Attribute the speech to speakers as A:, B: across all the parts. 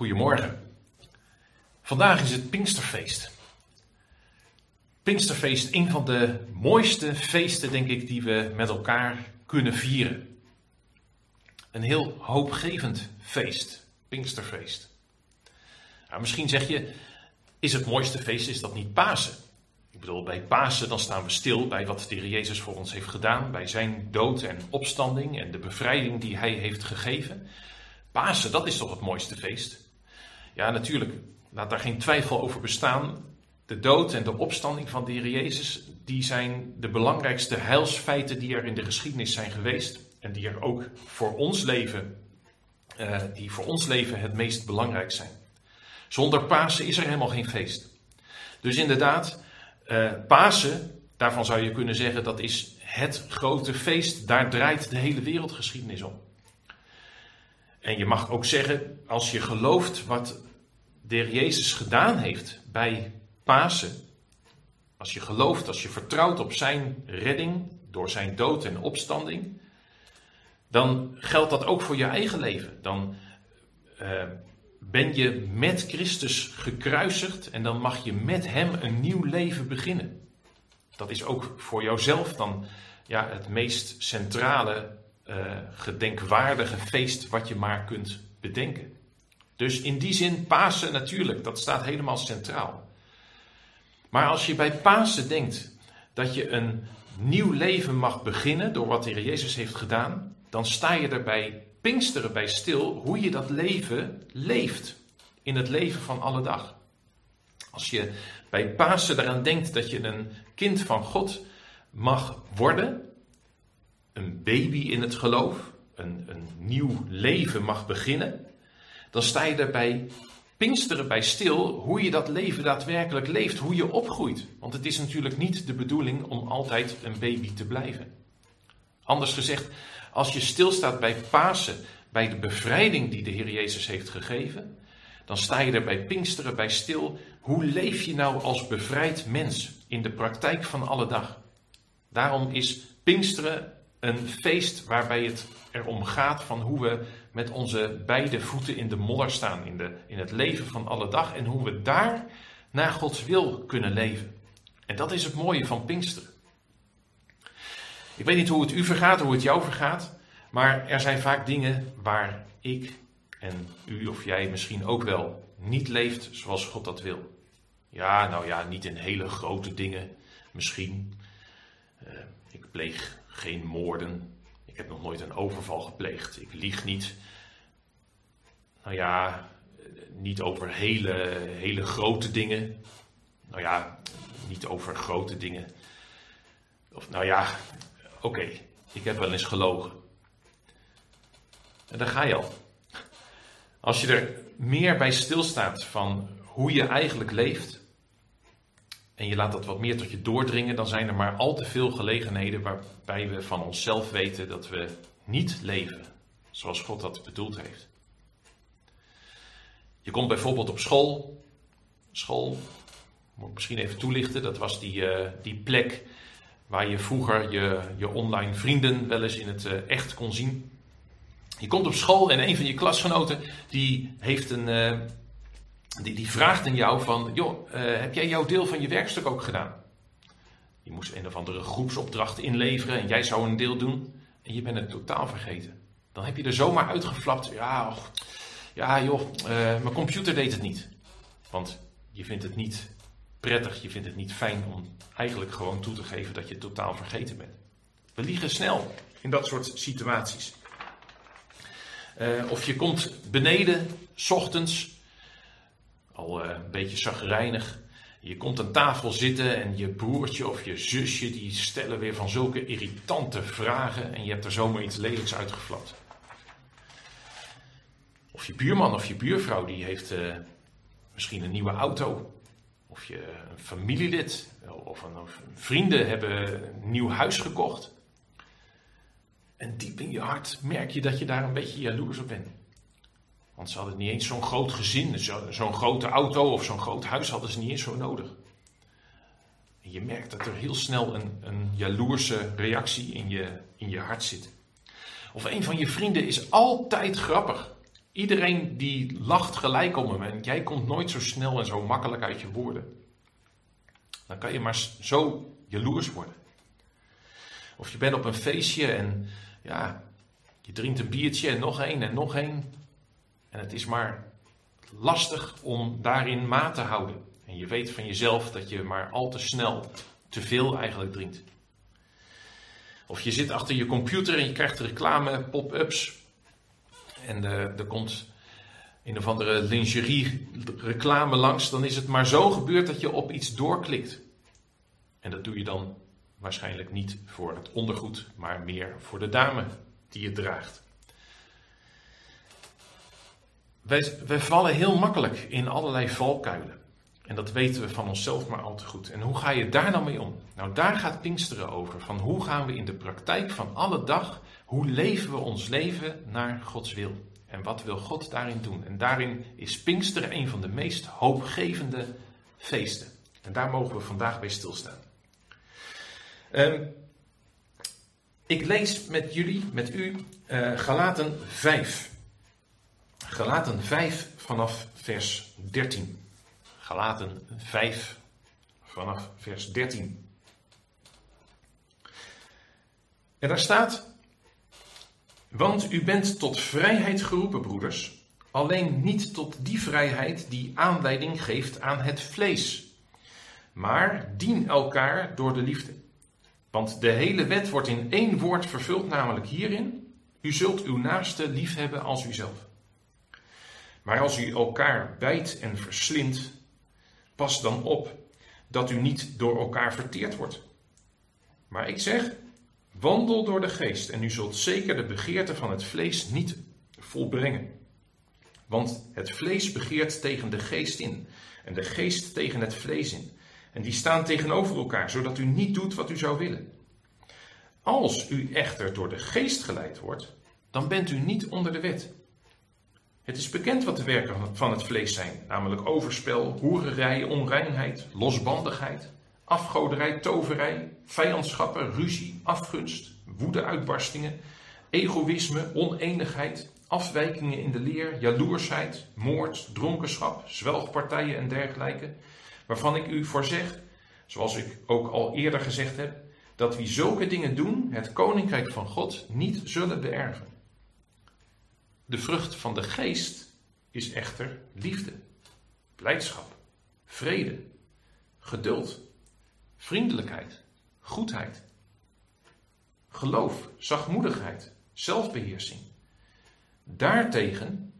A: Goedemorgen. Vandaag is het Pinksterfeest. Pinksterfeest, een van de mooiste feesten, denk ik, die we met elkaar kunnen vieren. Een heel hoopgevend feest, Pinksterfeest. Nou, misschien zeg je, is het mooiste feest, is dat niet Pasen? Ik bedoel, bij Pasen dan staan we stil bij wat de Heer Jezus voor ons heeft gedaan, bij zijn dood en opstanding en de bevrijding die hij heeft gegeven. Pasen, dat is toch het mooiste feest? Ja, natuurlijk, laat daar geen twijfel over bestaan. De dood en de opstanding van de Heer Jezus, die zijn de belangrijkste heilsfeiten die er in de geschiedenis zijn geweest. En die er ook voor ons leven, uh, die voor ons leven het meest belangrijk zijn. Zonder Pasen is er helemaal geen feest. Dus inderdaad, uh, Pasen, daarvan zou je kunnen zeggen dat is het grote feest. Daar draait de hele wereldgeschiedenis om. En je mag ook zeggen, als je gelooft wat de Heer Jezus gedaan heeft bij Pasen, als je gelooft, als je vertrouwt op zijn redding door zijn dood en opstanding, dan geldt dat ook voor je eigen leven. Dan uh, ben je met Christus gekruisigd en dan mag je met Hem een nieuw leven beginnen. Dat is ook voor jouzelf dan ja, het meest centrale, uh, gedenkwaardige feest wat je maar kunt bedenken. Dus in die zin Pasen natuurlijk, dat staat helemaal centraal. Maar als je bij Pasen denkt dat je een nieuw leven mag beginnen door wat de Heer Jezus heeft gedaan, dan sta je er bij Pinksteren bij stil hoe je dat leven leeft in het leven van alle dag. Als je bij Pasen eraan denkt dat je een kind van God mag worden, een baby in het geloof, een, een nieuw leven mag beginnen, dan sta je er bij Pinksteren bij stil hoe je dat leven daadwerkelijk leeft, hoe je opgroeit. Want het is natuurlijk niet de bedoeling om altijd een baby te blijven. Anders gezegd, als je stilstaat bij Pasen, bij de bevrijding die de Heer Jezus heeft gegeven, dan sta je er bij Pinksteren bij stil. Hoe leef je nou als bevrijd mens in de praktijk van alle dag? Daarom is Pinksteren een feest waarbij het erom gaat van hoe we met onze beide voeten in de modder staan, in, de, in het leven van alle dag en hoe we daar naar Gods wil kunnen leven. En dat is het mooie van Pinksteren. Ik weet niet hoe het u vergaat, hoe het jou vergaat, maar er zijn vaak dingen waar ik en u of jij misschien ook wel niet leeft zoals God dat wil. Ja, nou ja, niet in hele grote dingen misschien. Uh, ik pleeg geen moorden. Ik heb nog nooit een overval gepleegd. Ik lieg niet. Nou ja, niet over hele, hele grote dingen. Nou ja, niet over grote dingen. Of nou ja, oké, ik heb wel eens gelogen. En daar ga je al. Als je er meer bij stilstaat van hoe je eigenlijk leeft. En je laat dat wat meer tot je doordringen, dan zijn er maar al te veel gelegenheden waarbij we van onszelf weten dat we niet leven zoals God dat bedoeld heeft. Je komt bijvoorbeeld op school. School, moet ik misschien even toelichten, dat was die, uh, die plek waar je vroeger je, je online vrienden wel eens in het uh, echt kon zien. Je komt op school en een van je klasgenoten die heeft een, uh, die, die vraagt aan jou van, joh, heb jij jouw deel van je werkstuk ook gedaan? Je moest een of andere groepsopdracht inleveren en jij zou een deel doen en je bent het totaal vergeten. Dan heb je er zomaar uitgeflapt, ja, ja joh, uh, mijn computer deed het niet. Want je vindt het niet prettig, je vindt het niet fijn om eigenlijk gewoon toe te geven dat je totaal vergeten bent. We liegen snel in dat soort situaties. Uh, of je komt beneden, s ochtends, uh, een beetje zagrijnig. Je komt aan tafel zitten en je broertje of je zusje die stellen weer van zulke irritante vragen en je hebt er zomaar iets lelijks uitgeflapt. Of je buurman of je buurvrouw die heeft uh, misschien een nieuwe auto. Of je een familielid of, een, of vrienden hebben een nieuw huis gekocht. En diep in je hart merk je dat je daar een beetje jaloers op bent. Want ze hadden niet eens zo'n groot gezin, zo'n zo grote auto of zo'n groot huis hadden ze niet eens zo nodig. En je merkt dat er heel snel een, een jaloerse reactie in je, in je hart zit. Of een van je vrienden is altijd grappig. Iedereen die lacht gelijk om hem en jij komt nooit zo snel en zo makkelijk uit je woorden. Dan kan je maar zo jaloers worden. Of je bent op een feestje en ja, je drinkt een biertje en nog één en nog één. En het is maar lastig om daarin maat te houden. En je weet van jezelf dat je maar al te snel te veel eigenlijk drinkt. Of je zit achter je computer en je krijgt reclame pop-ups. En er komt een of andere lingerie reclame langs. Dan is het maar zo gebeurd dat je op iets doorklikt. En dat doe je dan waarschijnlijk niet voor het ondergoed, maar meer voor de dame die het draagt. Wij, vallen heel makkelijk in allerlei valkuilen. En dat weten we van onszelf maar al te goed. En hoe ga je daar dan mee om? Nou, daar gaat Pinksteren over. Van hoe gaan we in de praktijk van alle dag, hoe leven we ons leven naar Gods wil? En wat wil God daarin doen? En daarin is Pinksteren een van de meest hoopgevende feesten. En daar mogen we vandaag bij stilstaan. Um, ik lees met jullie, met u, uh, Galaten 5. Galaten 5 vanaf vers 13. Galaten 5 vanaf vers 13. En daar staat: Want u bent tot vrijheid geroepen, broeders, alleen niet tot die vrijheid die aanleiding geeft aan het vlees, maar dien elkaar door de liefde. Want de hele wet wordt in één woord vervuld, namelijk hierin: U zult uw naaste liefhebben als uzelf. Maar als u elkaar bijt en verslindt, pas dan op dat u niet door elkaar verteerd wordt. Maar ik zeg: wandel door de geest en u zult zeker de begeerte van het vlees niet volbrengen. Want het vlees begeert tegen de geest in en de geest tegen het vlees in. En die staan tegenover elkaar, zodat u niet doet wat u zou willen. Als u echter door de geest geleid wordt, dan bent u niet onder de wet. Het is bekend wat de werken van het vlees zijn, namelijk overspel, hoererij, onreinheid, losbandigheid, afgoderij, toverij, vijandschappen, ruzie, afgunst, woedeuitbarstingen, egoïsme, oneenigheid, afwijkingen in de leer, jaloersheid, moord, dronkenschap, zwelgpartijen en dergelijke waarvan ik u voor zeg, zoals ik ook al eerder gezegd heb, dat wie zulke dingen doen, het koninkrijk van God niet zullen beërven. De vrucht van de geest is echter liefde, blijdschap, vrede, geduld, vriendelijkheid, goedheid, geloof, zachtmoedigheid, zelfbeheersing. Daartegen,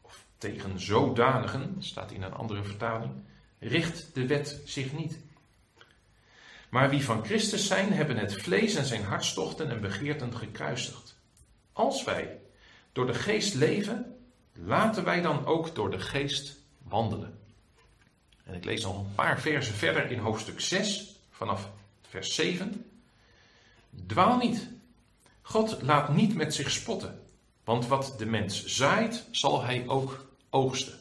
A: of tegen zodanigen, staat in een andere vertaling, richt de wet zich niet. Maar wie van Christus zijn, hebben het vlees en zijn hartstochten en begeerten gekruisigd. Als wij door de geest leven, laten wij dan ook door de geest wandelen. En ik lees nog een paar versen verder in hoofdstuk 6, vanaf vers 7. Dwaal niet. God laat niet met zich spotten, want wat de mens zaait, zal hij ook oogsten.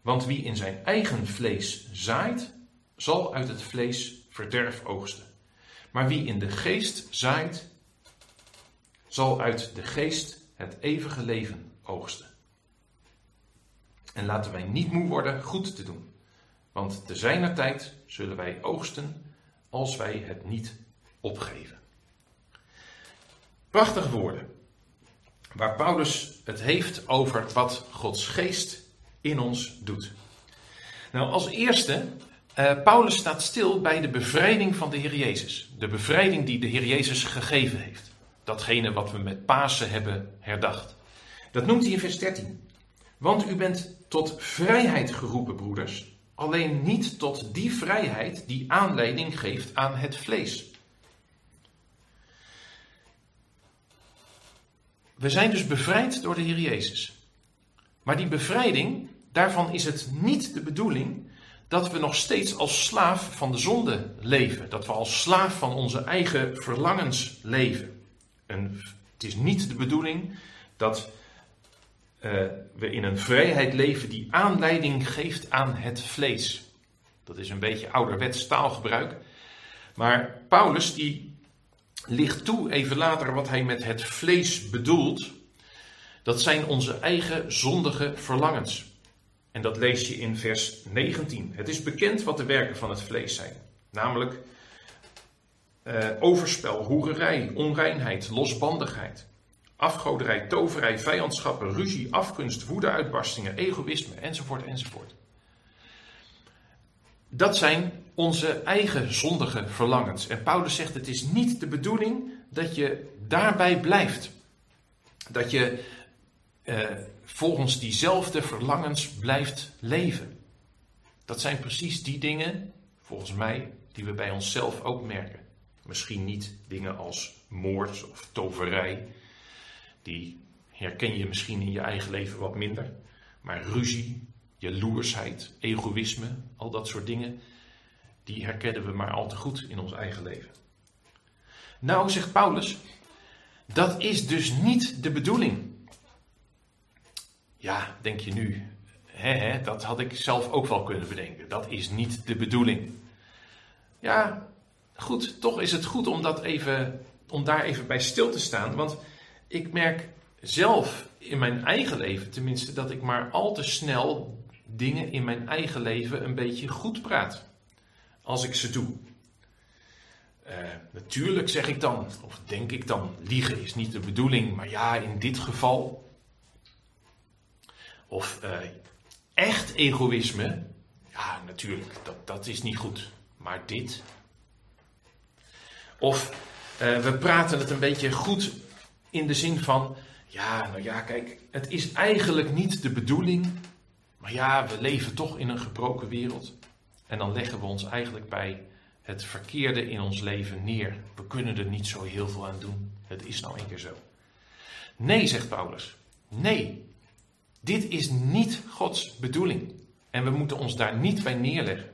A: Want wie in zijn eigen vlees zaait, zal uit het vlees verderf oogsten. Maar wie in de geest zaait, zal uit de geest het eeuwige leven oogsten. En laten wij niet moe worden goed te doen, want te zijner tijd zullen wij oogsten als wij het niet opgeven. Prachtige woorden, waar Paulus het heeft over wat Gods geest in ons doet. Nou, als eerste, uh, Paulus staat stil bij de bevrijding van de Heer Jezus. De bevrijding die de Heer Jezus gegeven heeft. Datgene wat we met Pasen hebben herdacht. Dat noemt hij in vers 13. Want u bent tot vrijheid geroepen, broeders. Alleen niet tot die vrijheid die aanleiding geeft aan het vlees. We zijn dus bevrijd door de Heer Jezus. Maar die bevrijding, daarvan is het niet de bedoeling dat we nog steeds als slaaf van de zonde leven. Dat we als slaaf van onze eigen verlangens leven. Het is niet de bedoeling dat uh, we in een vrijheid leven die aanleiding geeft aan het vlees. Dat is een beetje ouderwets taalgebruik. Maar Paulus die ligt toe even later wat hij met het vlees bedoelt. Dat zijn onze eigen zondige verlangens. En dat lees je in vers 19. Het is bekend wat de werken van het vlees zijn. Namelijk uh, overspel, hoererij, onreinheid, losbandigheid, afgoderij, toverij, vijandschappen, ruzie, afgunst, woedeuitbarstingen, egoïsme, enzovoort, enzovoort. Dat zijn onze eigen zondige verlangens. En Paulus zegt: het is niet de bedoeling dat je daarbij blijft. Dat je eh, volgens diezelfde verlangens blijft leven. Dat zijn precies die dingen, volgens mij, die we bij onszelf ook merken. Misschien niet dingen als moord of toverij. Die herken je misschien in je eigen leven wat minder. Maar ruzie, jaloersheid, egoïsme, al dat soort dingen, die herkennen we maar al te goed in ons eigen leven. Nou, zegt Paulus, dat is dus niet de bedoeling. Ja, denk je nu, hè, hè, dat had ik zelf ook wel kunnen bedenken. Dat is niet de bedoeling. Ja, goed, toch is het goed om, dat even, om daar even bij stil te staan. Want ik merk zelf in mijn eigen leven tenminste dat ik maar al te snel dingen in mijn eigen leven een beetje goed praat. Als ik ze doe. Uh, natuurlijk zeg ik dan, of denk ik dan, liegen is niet de bedoeling, maar ja, in dit geval. Of uh, echt egoïsme, ja, natuurlijk, dat, dat is niet goed. Maar dit. Of uh, we praten het een beetje goed in de zin van, ja, nou ja, kijk, het is eigenlijk niet de bedoeling, maar ja, we leven toch in een gebroken wereld. En dan leggen we ons eigenlijk bij het verkeerde in ons leven neer. We kunnen er niet zo heel veel aan doen. Het is nou een keer zo. Nee, zegt Paulus. Nee. Dit is niet Gods bedoeling. En we moeten ons daar niet bij neerleggen.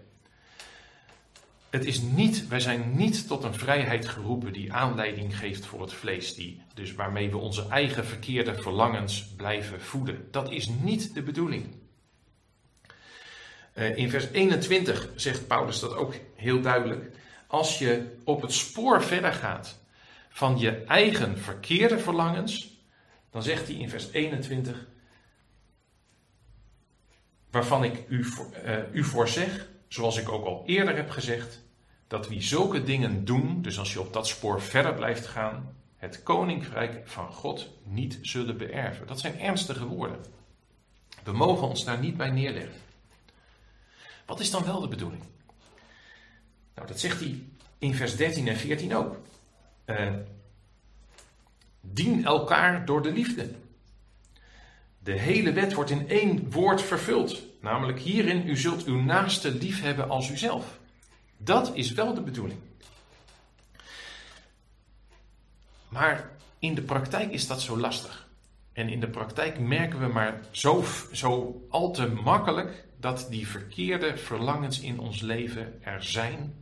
A: Het is niet, wij zijn niet tot een vrijheid geroepen die aanleiding geeft voor het vlees, die, dus waarmee we onze eigen verkeerde verlangens blijven voeden. Dat is niet de bedoeling. Eh, in vers 21 zegt Paulus dat ook heel duidelijk. Als je op het spoor verder gaat van je eigen verkeerde verlangens, dan zegt hij in vers 21, waarvan ik u, uh, u voor zeg, zoals ik ook al eerder heb gezegd, dat wie zulke dingen doen, dus als je op dat spoor verder blijft gaan, het koninkrijk van God niet zullen beërven. Dat zijn ernstige woorden. We mogen ons daar niet bij neerleggen. Wat is dan wel de bedoeling? Nou, dat zegt hij in vers 13 en 14 ook. Uh, dien elkaar door de liefde. De hele wet wordt in één woord vervuld. Namelijk hierin, u zult uw naaste lief hebben als uzelf. Dat is wel de bedoeling. Maar in de praktijk is dat zo lastig. En in de praktijk merken we maar zo, zo al te makkelijk dat die verkeerde verlangens in ons leven er zijn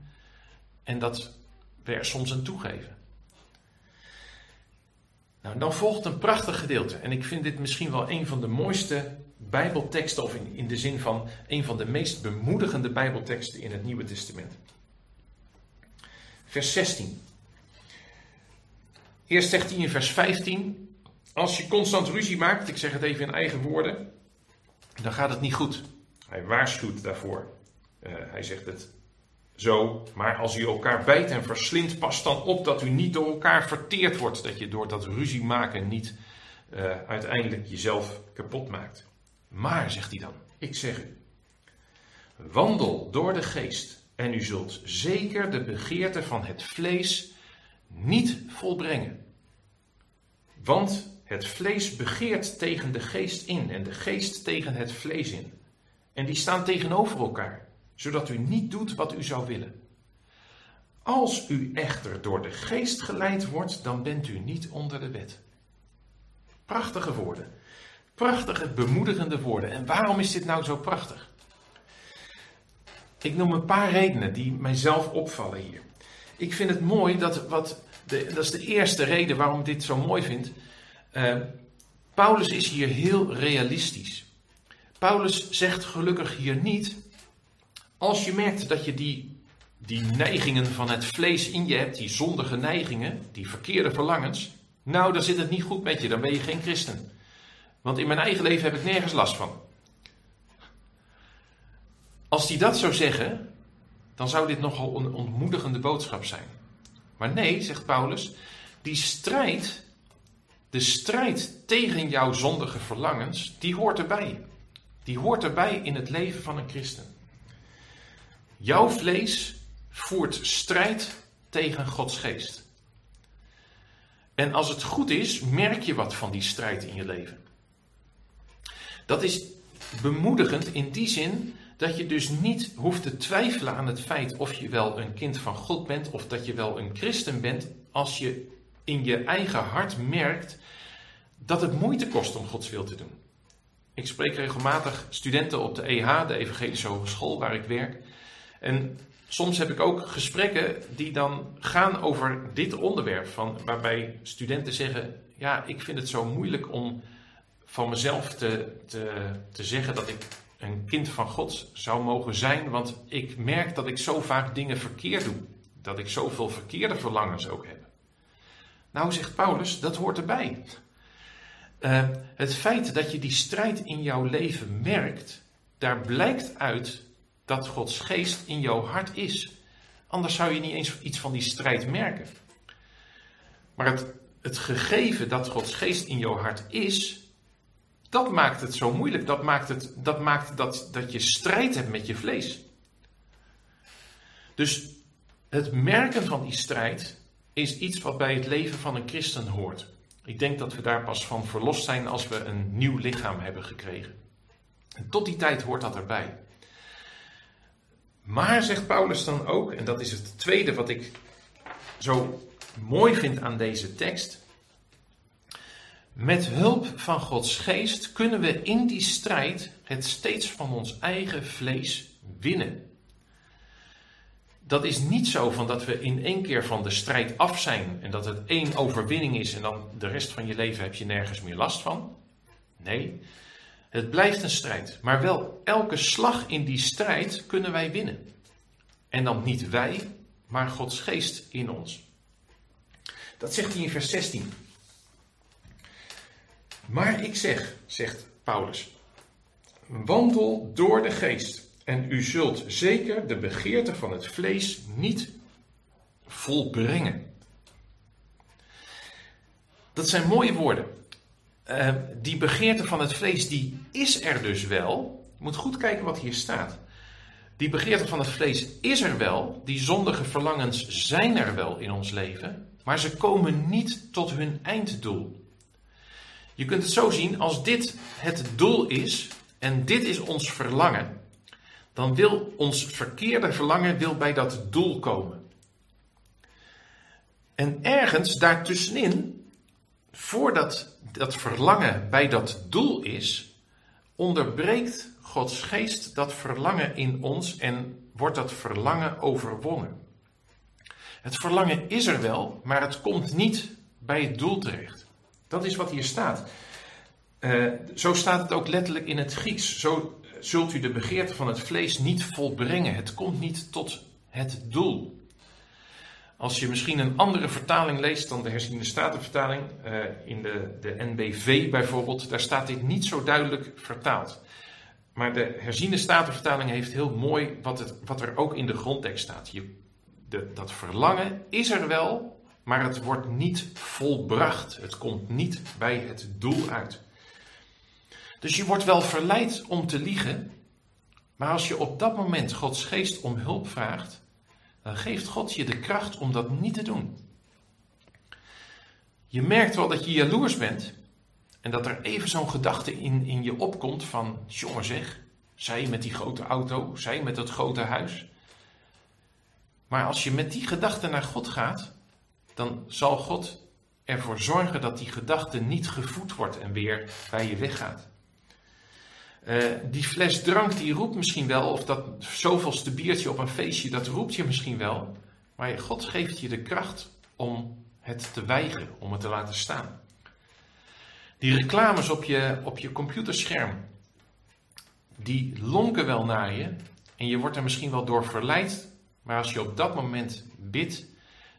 A: en dat we er soms aan toegeven. Nou, dan volgt een prachtig gedeelte. En ik vind dit misschien wel een van de mooiste Bijbelteksten, of in, de zin van een van de meest bemoedigende Bijbelteksten in het Nieuwe Testament. Vers 16. Eerst zegt hij in vers 15: Als je constant ruzie maakt, ik zeg het even in eigen woorden, dan gaat het niet goed. Hij waarschuwt daarvoor. Uh, hij zegt het zo, maar als u elkaar bijt en verslindt, pas dan op dat u niet door elkaar verteerd wordt. Dat je door dat ruzie maken niet uh, uiteindelijk jezelf kapot maakt. Maar, zegt hij dan, ik zeg u, wandel door de geest en u zult zeker de begeerte van het vlees niet volbrengen. Want het vlees begeert tegen de geest in en de geest tegen het vlees in. En die staan tegenover elkaar, zodat u niet doet wat u zou willen. Als u echter door de geest geleid wordt, dan bent u niet onder de wet. Prachtige woorden. Prachtige, bemoedigende woorden. En waarom is dit nou zo prachtig? Ik noem een paar redenen die mijzelf opvallen hier. Ik vind het mooi dat, wat de, dat is de eerste reden waarom ik dit zo mooi vind. Uh, Paulus is hier heel realistisch. Paulus zegt gelukkig hier niet, als je merkt dat je die, die neigingen van het vlees in je hebt, die zondige neigingen, die verkeerde verlangens, nou dan zit het niet goed met je, dan ben je geen christen. Want in mijn eigen leven heb ik nergens last van. Als hij dat zou zeggen, dan zou dit nogal een ontmoedigende boodschap zijn. Maar nee, zegt Paulus, die strijd, de strijd tegen jouw zondige verlangens, die hoort erbij. Die hoort erbij in het leven van een christen. Jouw vlees voert strijd tegen Gods geest. En als het goed is, merk je wat van die strijd in je leven. Dat is bemoedigend in die zin dat je dus niet hoeft te twijfelen aan het feit of je wel een kind van God bent of dat je wel een christen bent, als je in je eigen hart merkt dat het moeite kost om Gods wil te doen. Ik spreek regelmatig studenten op de EH, de Evangelische Hogeschool waar ik werk. En soms heb ik ook gesprekken die dan gaan over dit onderwerp, van, waarbij studenten zeggen: Ja, ik vind het zo moeilijk om van mezelf te, te, te zeggen dat ik een kind van God zou mogen zijn, want ik merk dat ik zo vaak dingen verkeerd doe. Dat ik zoveel verkeerde verlangens ook heb. Nou, zegt Paulus, dat hoort erbij. Uh, het feit dat je die strijd in jouw leven merkt, daar blijkt uit dat Gods geest in jouw hart is. Anders zou je niet eens iets van die strijd merken. Maar het, het gegeven dat Gods geest in jouw hart is, dat maakt het zo moeilijk. Dat maakt, het, dat, maakt dat, dat je strijd hebt met je vlees. Dus het merken van die strijd is iets wat bij het leven van een christen hoort. Ik denk dat we daar pas van verlost zijn als we een nieuw lichaam hebben gekregen. En tot die tijd hoort dat erbij. Maar, zegt Paulus dan ook, en dat is het tweede wat ik zo mooi vind aan deze tekst. Met hulp van Gods geest kunnen we in die strijd het steeds van ons eigen vlees winnen. Dat is niet zo van dat we in één keer van de strijd af zijn en dat het één overwinning is en dan de rest van je leven heb je nergens meer last van. Nee, het blijft een strijd. Maar wel elke slag in die strijd kunnen wij winnen. En dan niet wij, maar Gods geest in ons. Dat zegt hij in vers 16. Maar ik zeg, zegt Paulus, wandel door de geest en u zult zeker de begeerte van het vlees niet volbrengen. Dat zijn mooie woorden. Uh, die begeerte van het vlees, die is er dus wel. Je moet goed kijken wat hier staat. Die begeerte van het vlees is er wel. Die zondige verlangens zijn er wel in ons leven. Maar ze komen niet tot hun einddoel. Je kunt het zo zien, als dit het doel is en dit is ons verlangen, dan wil ons verkeerde verlangen wil bij dat doel komen. En ergens daartussenin, voordat dat verlangen bij dat doel is, onderbreekt Gods geest dat verlangen in ons en wordt dat verlangen overwonnen. Het verlangen is er wel, maar het komt niet bij het doel terecht. Dat is wat hier staat. Uh, zo staat het ook letterlijk in het Grieks. Zo zult u de begeerte van het vlees niet volbrengen. Het komt niet tot het doel. Als je misschien een andere vertaling leest dan de herziende statenvertaling, uh, in de, de NBV bijvoorbeeld, daar staat dit niet zo duidelijk vertaald. Maar de herziende statenvertaling heeft heel mooi wat, het, wat er ook in de grondtekst staat. De, dat verlangen is er wel, maar het wordt niet volbracht. Het komt niet bij het doel uit. Dus je wordt wel verleid om te liegen, maar als je op dat moment Gods geest om hulp vraagt, dan geeft God je de kracht om dat niet te doen. Je merkt wel dat je jaloers bent en dat er even zo'n gedachte in, in je opkomt van, jongen zeg, zij met die grote auto, zij met dat grote huis. Maar als je met die gedachte naar God gaat, dan zal God ervoor zorgen dat die gedachte niet gevoed wordt en weer bij je weggaat. Uh, die fles drank die roept misschien wel, of dat zoveelste biertje op een feestje, dat roept je misschien wel. Maar God geeft je de kracht om het te weigeren, om het te laten staan. Die reclames op je, op je computerscherm, die lonken wel naar je en je wordt er misschien wel door verleid. Maar als je op dat moment bidt,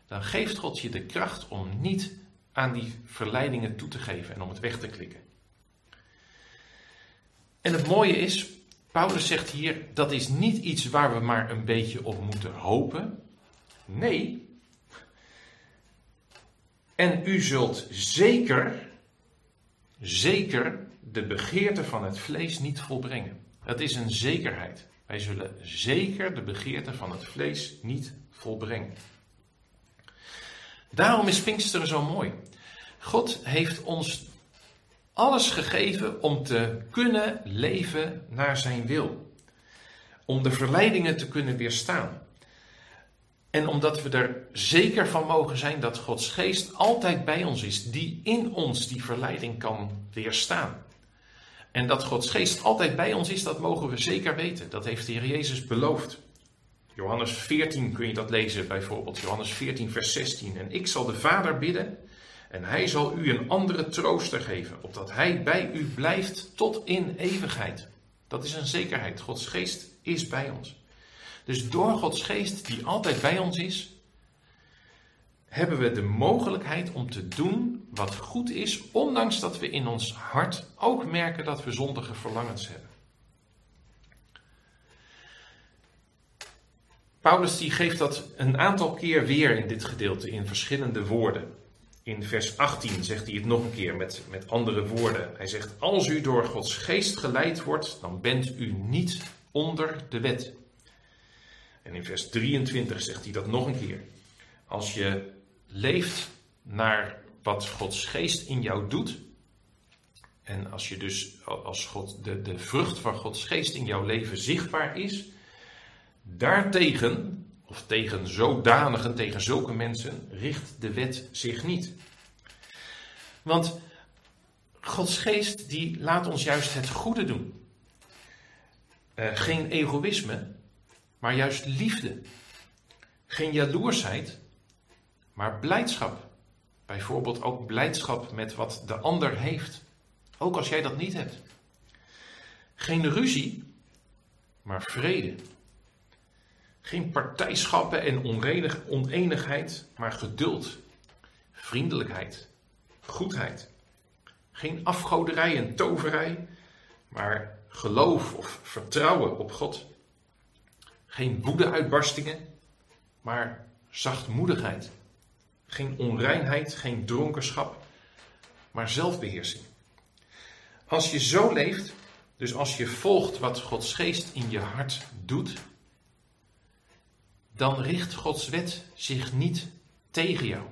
A: dan geeft God je de kracht om niet aan die verleidingen toe te geven en om het weg te klikken. En het mooie is, Paulus zegt hier, dat is niet iets waar we maar een beetje op moeten hopen. Nee. En u zult zeker, zeker de begeerte van het vlees niet volbrengen. Dat is een zekerheid. Wij zullen zeker de begeerte van het vlees niet volbrengen. Daarom is Pinksteren zo mooi. God heeft ons alles gegeven om te kunnen leven naar zijn wil. Om de verleidingen te kunnen weerstaan. En omdat we er zeker van mogen zijn dat Gods geest altijd bij ons is, die in ons die verleiding kan weerstaan. En dat Gods geest altijd bij ons is, dat mogen we zeker weten. Dat heeft de Heer Jezus beloofd. Johannes 14 kun je dat lezen bijvoorbeeld. Johannes 14, vers 16. En ik zal de Vader bidden en hij zal u een andere trooster geven, opdat hij bij u blijft tot in eeuwigheid. Dat is een zekerheid. Gods geest is bij ons. Dus door Gods geest, die altijd bij ons is, hebben we de mogelijkheid om te doen wat goed is, ondanks dat we in ons hart ook merken dat we zondige verlangens hebben. Paulus die geeft dat een aantal keer weer in dit gedeelte in verschillende woorden. In vers 18 zegt hij het nog een keer met, met andere woorden. Hij zegt: Als u door Gods geest geleid wordt, dan bent u niet onder de wet. En in vers 23 zegt hij dat nog een keer. Als je leeft naar wat Gods geest in jou doet. En als je dus als God, de, de vrucht van Gods geest in jouw leven zichtbaar is, daartegen, of tegen zodanigen, tegen zulke mensen, richt de wet zich niet. Want Gods geest die laat ons juist het goede doen. Uh, geen egoïsme, maar juist liefde. Geen jaloersheid, maar blijdschap. Bijvoorbeeld ook blijdschap met wat de ander heeft. Ook als jij dat niet hebt. Geen ruzie, maar vrede. Geen partijschappen en oneenigheid, maar geduld, vriendelijkheid, goedheid. Geen afgoderij en toverij, maar geloof of vertrouwen op God. Geen woedeuitbarstingen, maar zachtmoedigheid. Geen onreinheid, geen dronkenschap, maar zelfbeheersing. Als je zo leeft, dus als je volgt wat Gods geest in je hart doet, dan richt Gods wet zich niet tegen jou.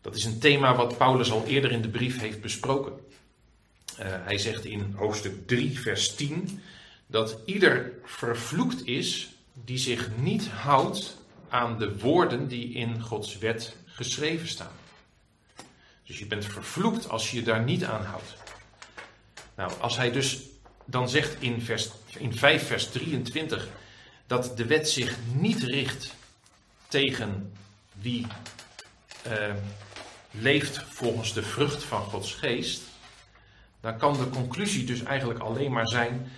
A: Dat is een thema wat Paulus al eerder in de brief heeft besproken. Uh, hij zegt in hoofdstuk 3, vers 10, dat ieder vervloekt is die zich niet houdt aan de woorden die in Gods wet geschreven staan. Dus je bent vervloekt als je je daar niet aan houdt. Nou, als hij dus dan zegt in, vers, in 5 vers 23 dat de wet zich niet richt tegen wie uh, leeft volgens de vrucht van Gods geest, dan kan de conclusie dus eigenlijk alleen maar zijn: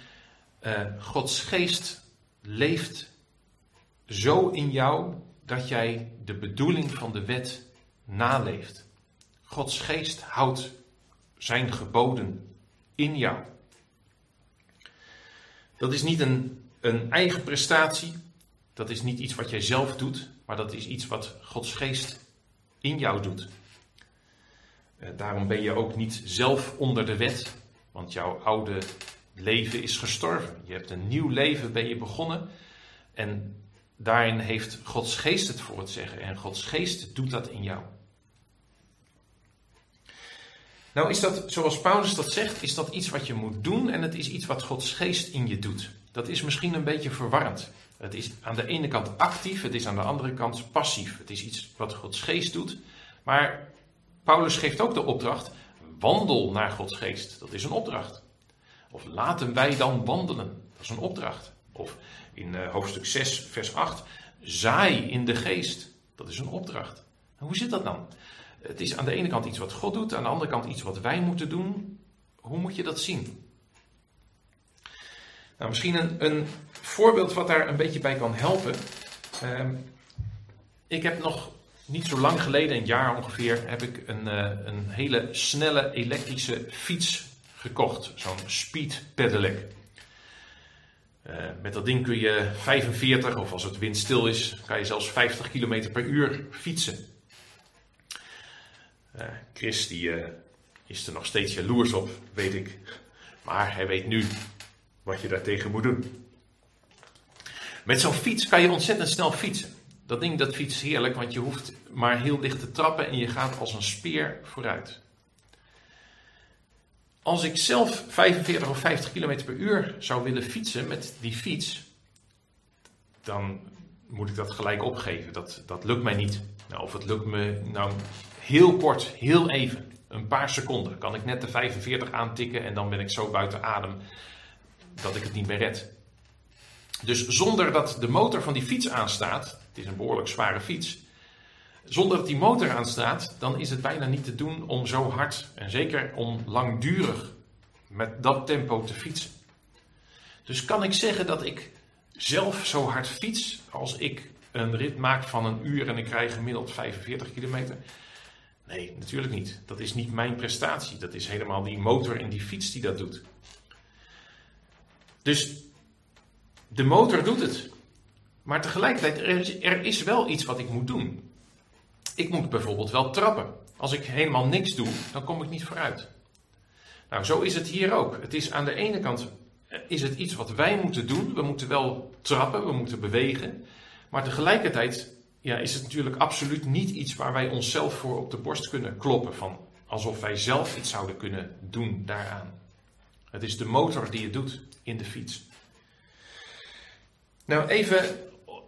A: uh, Gods geest leeft zo in jou dat jij de bedoeling van de wet naleeft. Gods geest houdt zijn geboden in jou. Dat is niet een, een eigen prestatie, dat is niet iets wat jij zelf doet, maar dat is iets wat Gods geest in jou doet. Eh, daarom ben je ook niet zelf onder de wet, want jouw oude leven is gestorven. Je hebt een nieuw leven ben je begonnen en daarin heeft Gods geest het voor het zeggen en Gods geest doet dat in jou. Nou is dat, zoals Paulus dat zegt, is dat iets wat je moet doen en het is iets wat Gods geest in je doet. Dat is misschien een beetje verwarrend. Het is aan de ene kant actief, het is aan de andere kant passief. Het is iets wat Gods geest doet, maar Paulus geeft ook de opdracht: wandel naar Gods geest. Dat is een opdracht. Of laten wij dan wandelen. Dat is een opdracht. Of in uh, hoofdstuk 6, vers 8, zaai in de geest. Dat is een opdracht. En hoe zit dat dan? Het is aan de ene kant iets wat God doet, aan de andere kant iets wat wij moeten doen. Hoe moet je dat zien? Nou, misschien een, een voorbeeld wat daar een beetje bij kan helpen. Uh, ik heb nog niet zo lang geleden, een jaar ongeveer, heb ik een, uh, een hele snelle elektrische fiets gekocht, zo'n speed pedelec. Uh, met dat ding kun je 45 of als het windstil is, kan je zelfs 50 km per uur fietsen. Uh, Chris die, is er nog steeds jaloers op, weet ik. Maar hij weet nu wat je daartegen moet doen. Met zo'n fiets kan je ontzettend snel fietsen. Dat ding dat fietst heerlijk, want je hoeft maar heel dicht te trappen en je gaat als een speer vooruit. Als ik zelf 45 of 50 km per uur zou willen fietsen met die fiets, dan moet ik dat gelijk opgeven. Dat, dat lukt mij niet. Nou, of het lukt me nou heel kort, heel even, een paar seconden. Kan ik net de 45 aantikken en dan ben ik zo buiten adem dat ik het niet meer red. Dus zonder dat de motor van die fiets aanstaat, het is een behoorlijk zware fiets, zonder dat die motor aanstaat, dan is het bijna niet te doen om zo hard en zeker om langdurig met dat tempo te fietsen. Dus kan ik zeggen dat ik zelf zo hard fiets als ik een rit maak van een uur en ik krijg gemiddeld 45 kilometer? Nee, natuurlijk niet. Dat is niet mijn prestatie. Dat is helemaal die motor en die fiets die dat doet. Dus de motor doet het. Maar tegelijkertijd, er is, er wel iets wat ik moet doen. Ik moet bijvoorbeeld wel trappen. Als ik helemaal niks doe, dan kom ik niet vooruit. Nou, zo is het hier ook. Het is aan de ene kant is het iets wat wij moeten doen. We moeten wel trappen, we moeten bewegen. Maar tegelijkertijd ja, is het natuurlijk absoluut niet iets waar wij onszelf voor op de borst kunnen kloppen. Van alsof wij zelf iets zouden kunnen doen daaraan. Het is de motor die het doet in de fiets. Nou, even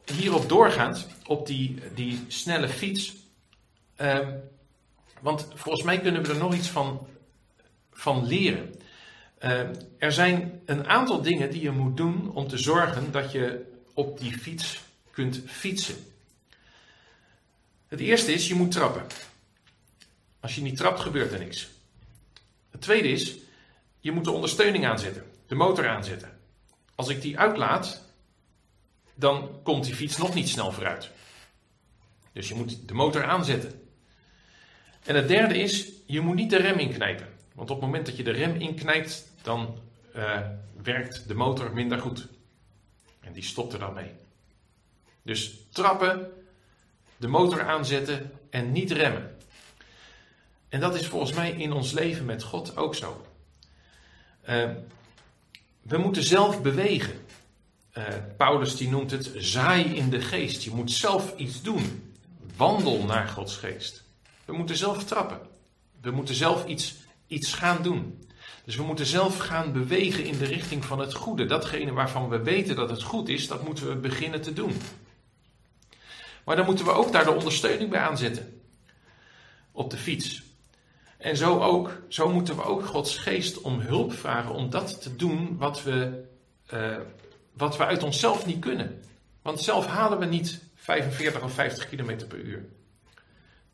A: hierop doorgaand, op die, die snelle fiets. Ehm, want volgens mij kunnen we er nog iets van, van leren. Ehm, er zijn een aantal dingen die je moet doen om te zorgen dat je op die fiets kunt fietsen. Het eerste is, je moet trappen. Als je niet trapt, gebeurt er niks. Het tweede is, je moet de ondersteuning aanzetten, de motor aanzetten. Als ik die uitlaat, dan komt die fiets nog niet snel vooruit. Dus je moet de motor aanzetten. En het derde is, je moet niet de rem inknijpen. Want op het moment dat je de rem inknijpt, dan uh, werkt de motor minder goed. En die stopt er dan mee. Dus trappen, de motor aanzetten en niet remmen. En dat is volgens mij in ons leven met God ook zo. Uh, we moeten zelf bewegen. Uh, Paulus die noemt het zaai in de geest. Je moet zelf iets doen. Wandel naar Gods geest. We moeten zelf trappen. We moeten zelf iets, iets gaan doen. Dus we moeten zelf gaan bewegen in de richting van het goede. Datgene waarvan we weten dat het goed is, dat moeten we beginnen te doen. Maar dan moeten we ook daar de ondersteuning bij aanzetten. Op de fiets. En zo ook, zo moeten we ook Gods geest om hulp vragen om dat te doen wat we, uh, wat we uit onszelf niet kunnen. Want zelf halen we niet 45 of 50 km per uur.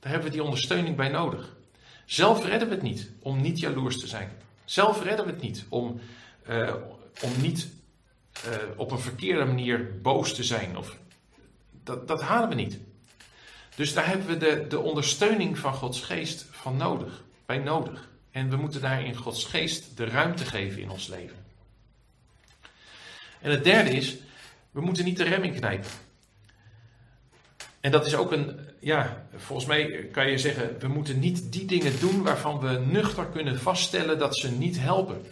A: Daar hebben we die ondersteuning bij nodig. Zelf redden we het niet om niet jaloers te zijn. Zelf redden we het niet om, uh, om niet uh, op een verkeerde manier boos te zijn. Of, dat, dat halen we niet. Dus daar hebben we de, de ondersteuning van Gods geest van nodig, bij nodig. En we moeten daar in Gods geest de ruimte geven in ons leven. En het derde is, we moeten niet de remming knijpen. En dat is ook een, ja, volgens mij kan je zeggen, we moeten niet die dingen doen waarvan we nuchter kunnen vaststellen dat ze niet helpen.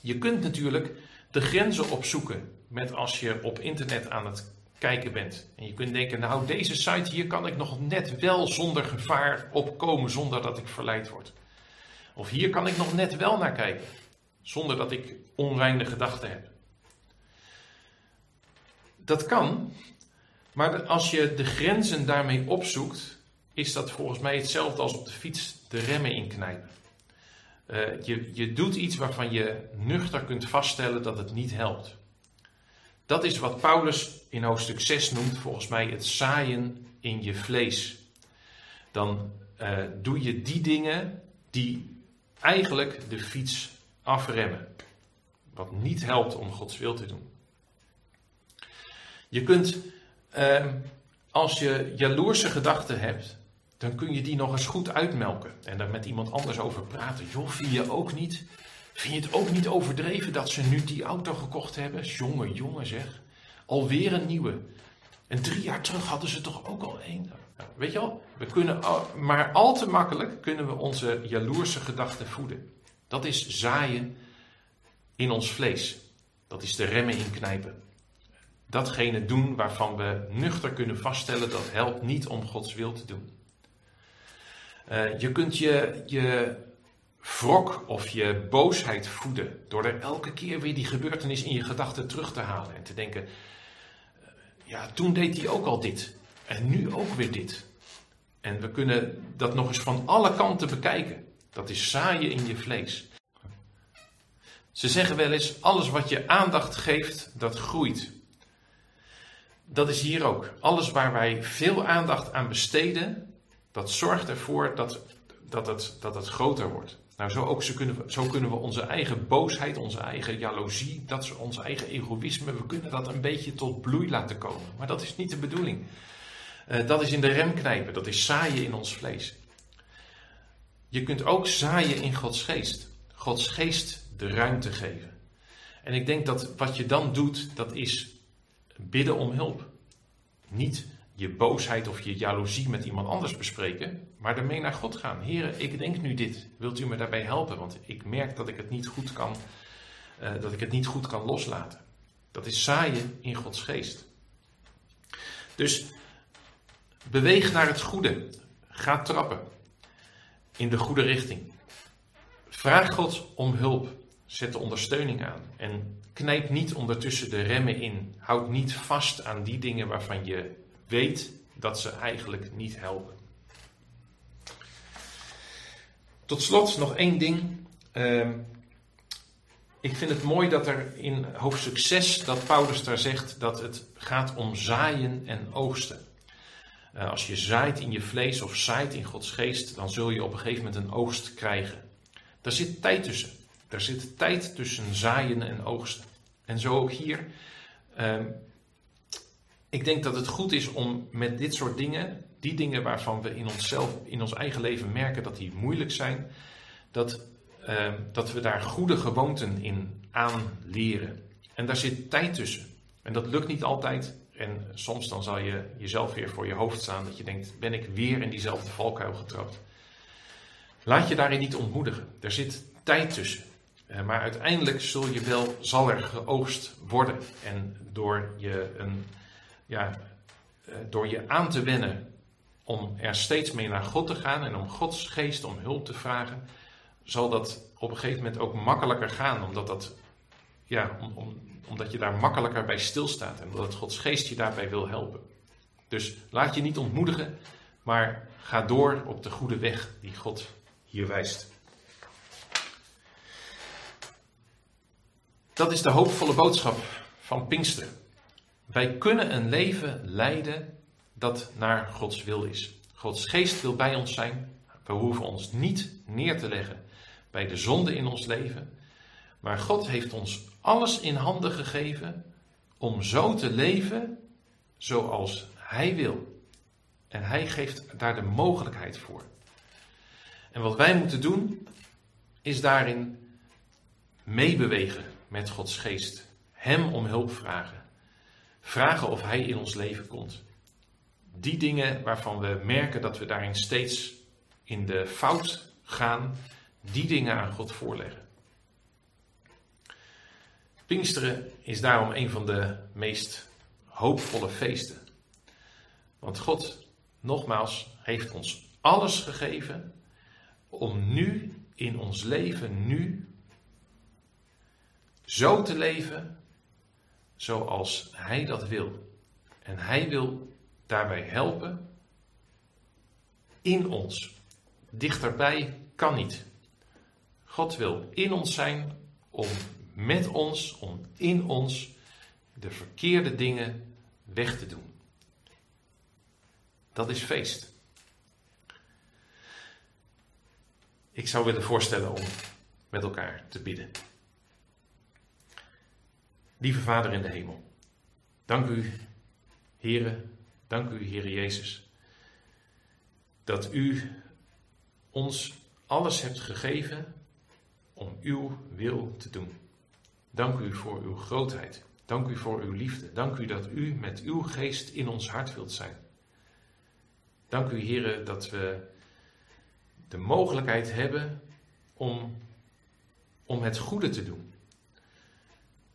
A: Je kunt natuurlijk de grenzen opzoeken met als je op internet aan het kijken bent. En je kunt denken, nou deze site hier kan ik nog net wel zonder gevaar opkomen zonder dat ik verleid word. Of hier kan ik nog net wel naar kijken zonder dat ik onreine gedachten heb. Dat kan, maar als je de grenzen daarmee opzoekt, is dat volgens mij hetzelfde als op de fiets de remmen inknijpen. Uh, je, je doet iets waarvan je nuchter kunt vaststellen dat het niet helpt. Dat is wat Paulus in hoofdstuk 6 noemt, volgens mij, het zaaien in je vlees. Dan uh, doe je die dingen die eigenlijk de fiets afremmen. Wat niet helpt om Gods wil te doen. Je kunt, uh, als je jaloerse gedachten hebt, dan kun je die nog eens goed uitmelken en daar met iemand anders over praten. Joh, vind je ook niet? Vind je het ook niet overdreven dat ze nu die auto gekocht hebben? Jongen, jongen zeg. Alweer een nieuwe. En drie jaar terug hadden ze toch ook al één. Weet je wel, we kunnen, maar al te makkelijk kunnen we onze jaloerse gedachten voeden. Dat is zaaien in ons vlees. Dat is de remmen inknijpen. Datgene doen waarvan we nuchter kunnen vaststellen dat helpt niet om Gods wil te doen. Uh, je kunt je, je wrok of je boosheid voeden door er elke keer weer die gebeurtenis in je gedachten terug te halen en te denken: ja, toen deed hij ook al dit en nu ook weer dit. En we kunnen dat nog eens van alle kanten bekijken. Dat is zaaien in je vlees. Ze zeggen wel eens: alles wat je aandacht geeft, dat groeit. Dat is hier ook. Alles waar wij veel aandacht aan besteden, dat zorgt ervoor dat, dat, het, dat het groter wordt. Nou, zo, ook, kunnen we, zo kunnen we onze eigen boosheid, onze eigen jaloezie, dat onze eigen egoïsme, we kunnen dat een beetje tot bloei laten komen. Maar dat is niet de bedoeling. Uh, dat is in de rem knijpen, dat is zaaien in ons vlees. Je kunt ook zaaien in Gods geest. Gods geest de ruimte geven. En ik denk dat wat je dan doet, dat is bidden om hulp. Niet je boosheid of je jaloezie met iemand anders bespreken, maar ermee naar God gaan. Heren, ik denk nu dit. Wilt u me daarbij helpen? Want ik merk dat ik het niet goed kan, uh, dat ik het niet goed kan loslaten. Dat is zaaien in Gods geest. Dus beweeg naar het goede. Ga trappen in de goede richting. Vraag God om hulp. Zet de ondersteuning aan. En knijp niet ondertussen de remmen in. Houd niet vast aan die dingen waarvan je weet dat ze eigenlijk niet helpen. Tot slot nog één ding. Uh, ik vind het mooi dat er in hoofdstuk 6 dat Paulus daar zegt dat het gaat om zaaien en oogsten. Uh, als je zaait in je vlees of zaait in Gods geest, dan zul je op een gegeven moment een oogst krijgen. Daar zit tijd tussen. Er zit tijd tussen zaaien en oogsten. En zo ook hier. Uh, ik denk dat het goed is om met dit soort dingen, die dingen waarvan we in onszelf, in ons eigen leven merken dat die moeilijk zijn, dat, uh, dat we daar goede gewoonten in aanleren. En daar zit tijd tussen. En dat lukt niet altijd. En soms dan zal je jezelf weer voor je hoofd staan dat je denkt, ben ik weer in diezelfde valkuil getrapt. Laat je daarin niet ontmoedigen. Er zit tijd tussen. Uh, maar uiteindelijk zul je wel, zal er geoogst worden. En door je een ja, eh, door je aan te wennen om er steeds meer naar God te gaan en om Gods geest om hulp te vragen, zal dat op een gegeven moment ook makkelijker gaan, omdat, dat, ja, om, om, omdat je daar makkelijker bij stilstaat en omdat Gods geest je daarbij wil helpen. Dus laat je niet ontmoedigen, maar ga door op de goede weg die God hier wijst. Dat is de hoopvolle boodschap van Pinksteren. Wij kunnen een leven leiden dat naar Gods wil is. Gods geest wil bij ons zijn. We hoeven ons niet neer te leggen bij de zonde in ons leven. Maar God heeft ons alles in handen gegeven om zo te leven zoals Hij wil. En Hij geeft daar de mogelijkheid voor. En wat wij moeten doen, is daarin meebewegen met Gods geest. Hem om hulp vragen. Vragen of Hij in ons leven komt. Die dingen waarvan we merken dat we daarin steeds in de fout gaan, die dingen aan God voorleggen. Pinksteren is daarom een van de meest hoopvolle feesten. Want God, nogmaals, heeft ons alles gegeven om nu in ons leven, nu, zo te leven zoals Hij dat wil. En Hij wil daarbij helpen in ons. Dichterbij kan niet. God wil in ons zijn om met ons, om in ons de verkeerde dingen weg te doen. Dat is feest. Ik zou willen voorstellen om met elkaar te bidden. Lieve Vader in de hemel, dank u, Heere, dank u, Heere Jezus, dat u ons alles hebt gegeven om uw wil te doen. Dank u voor uw grootheid. Dank u voor uw liefde. Dank u dat u met uw geest in ons hart wilt zijn. Dank u, heren, dat we de mogelijkheid hebben om, om het goede te doen.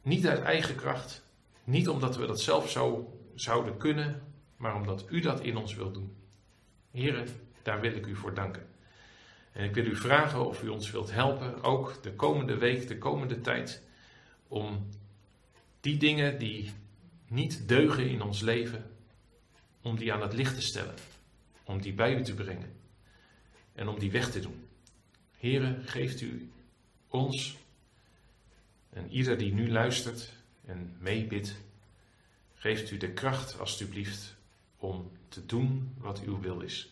A: Niet uit eigen kracht, niet omdat we dat zelf zo zouden kunnen, maar omdat u dat in ons wilt doen. Heren, daar wil ik u voor danken. En ik wil u vragen of u ons wilt helpen, ook de komende week, de komende tijd, om die dingen die niet deugen in ons leven, om die aan het licht te stellen, om die bij u te brengen en om die weg te doen. Heren, geeft u ons en ieder die nu luistert en meebidt, geeft u de kracht alstublieft om te doen wat uw wil is.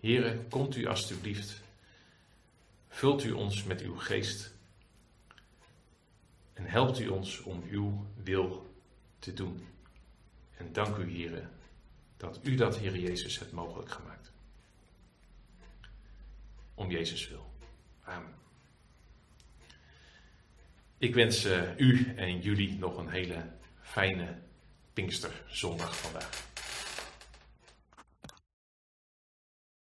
A: Heren, komt u alstublieft, vult u ons met uw geest en helpt u ons om uw wil te doen. En dank u, Heren, dat u dat, Heer Jezus, hebt mogelijk gemaakt. Om Jezus wil. Amen. Ik wens uh, u en jullie nog een hele fijne Pinksterzondag vandaag.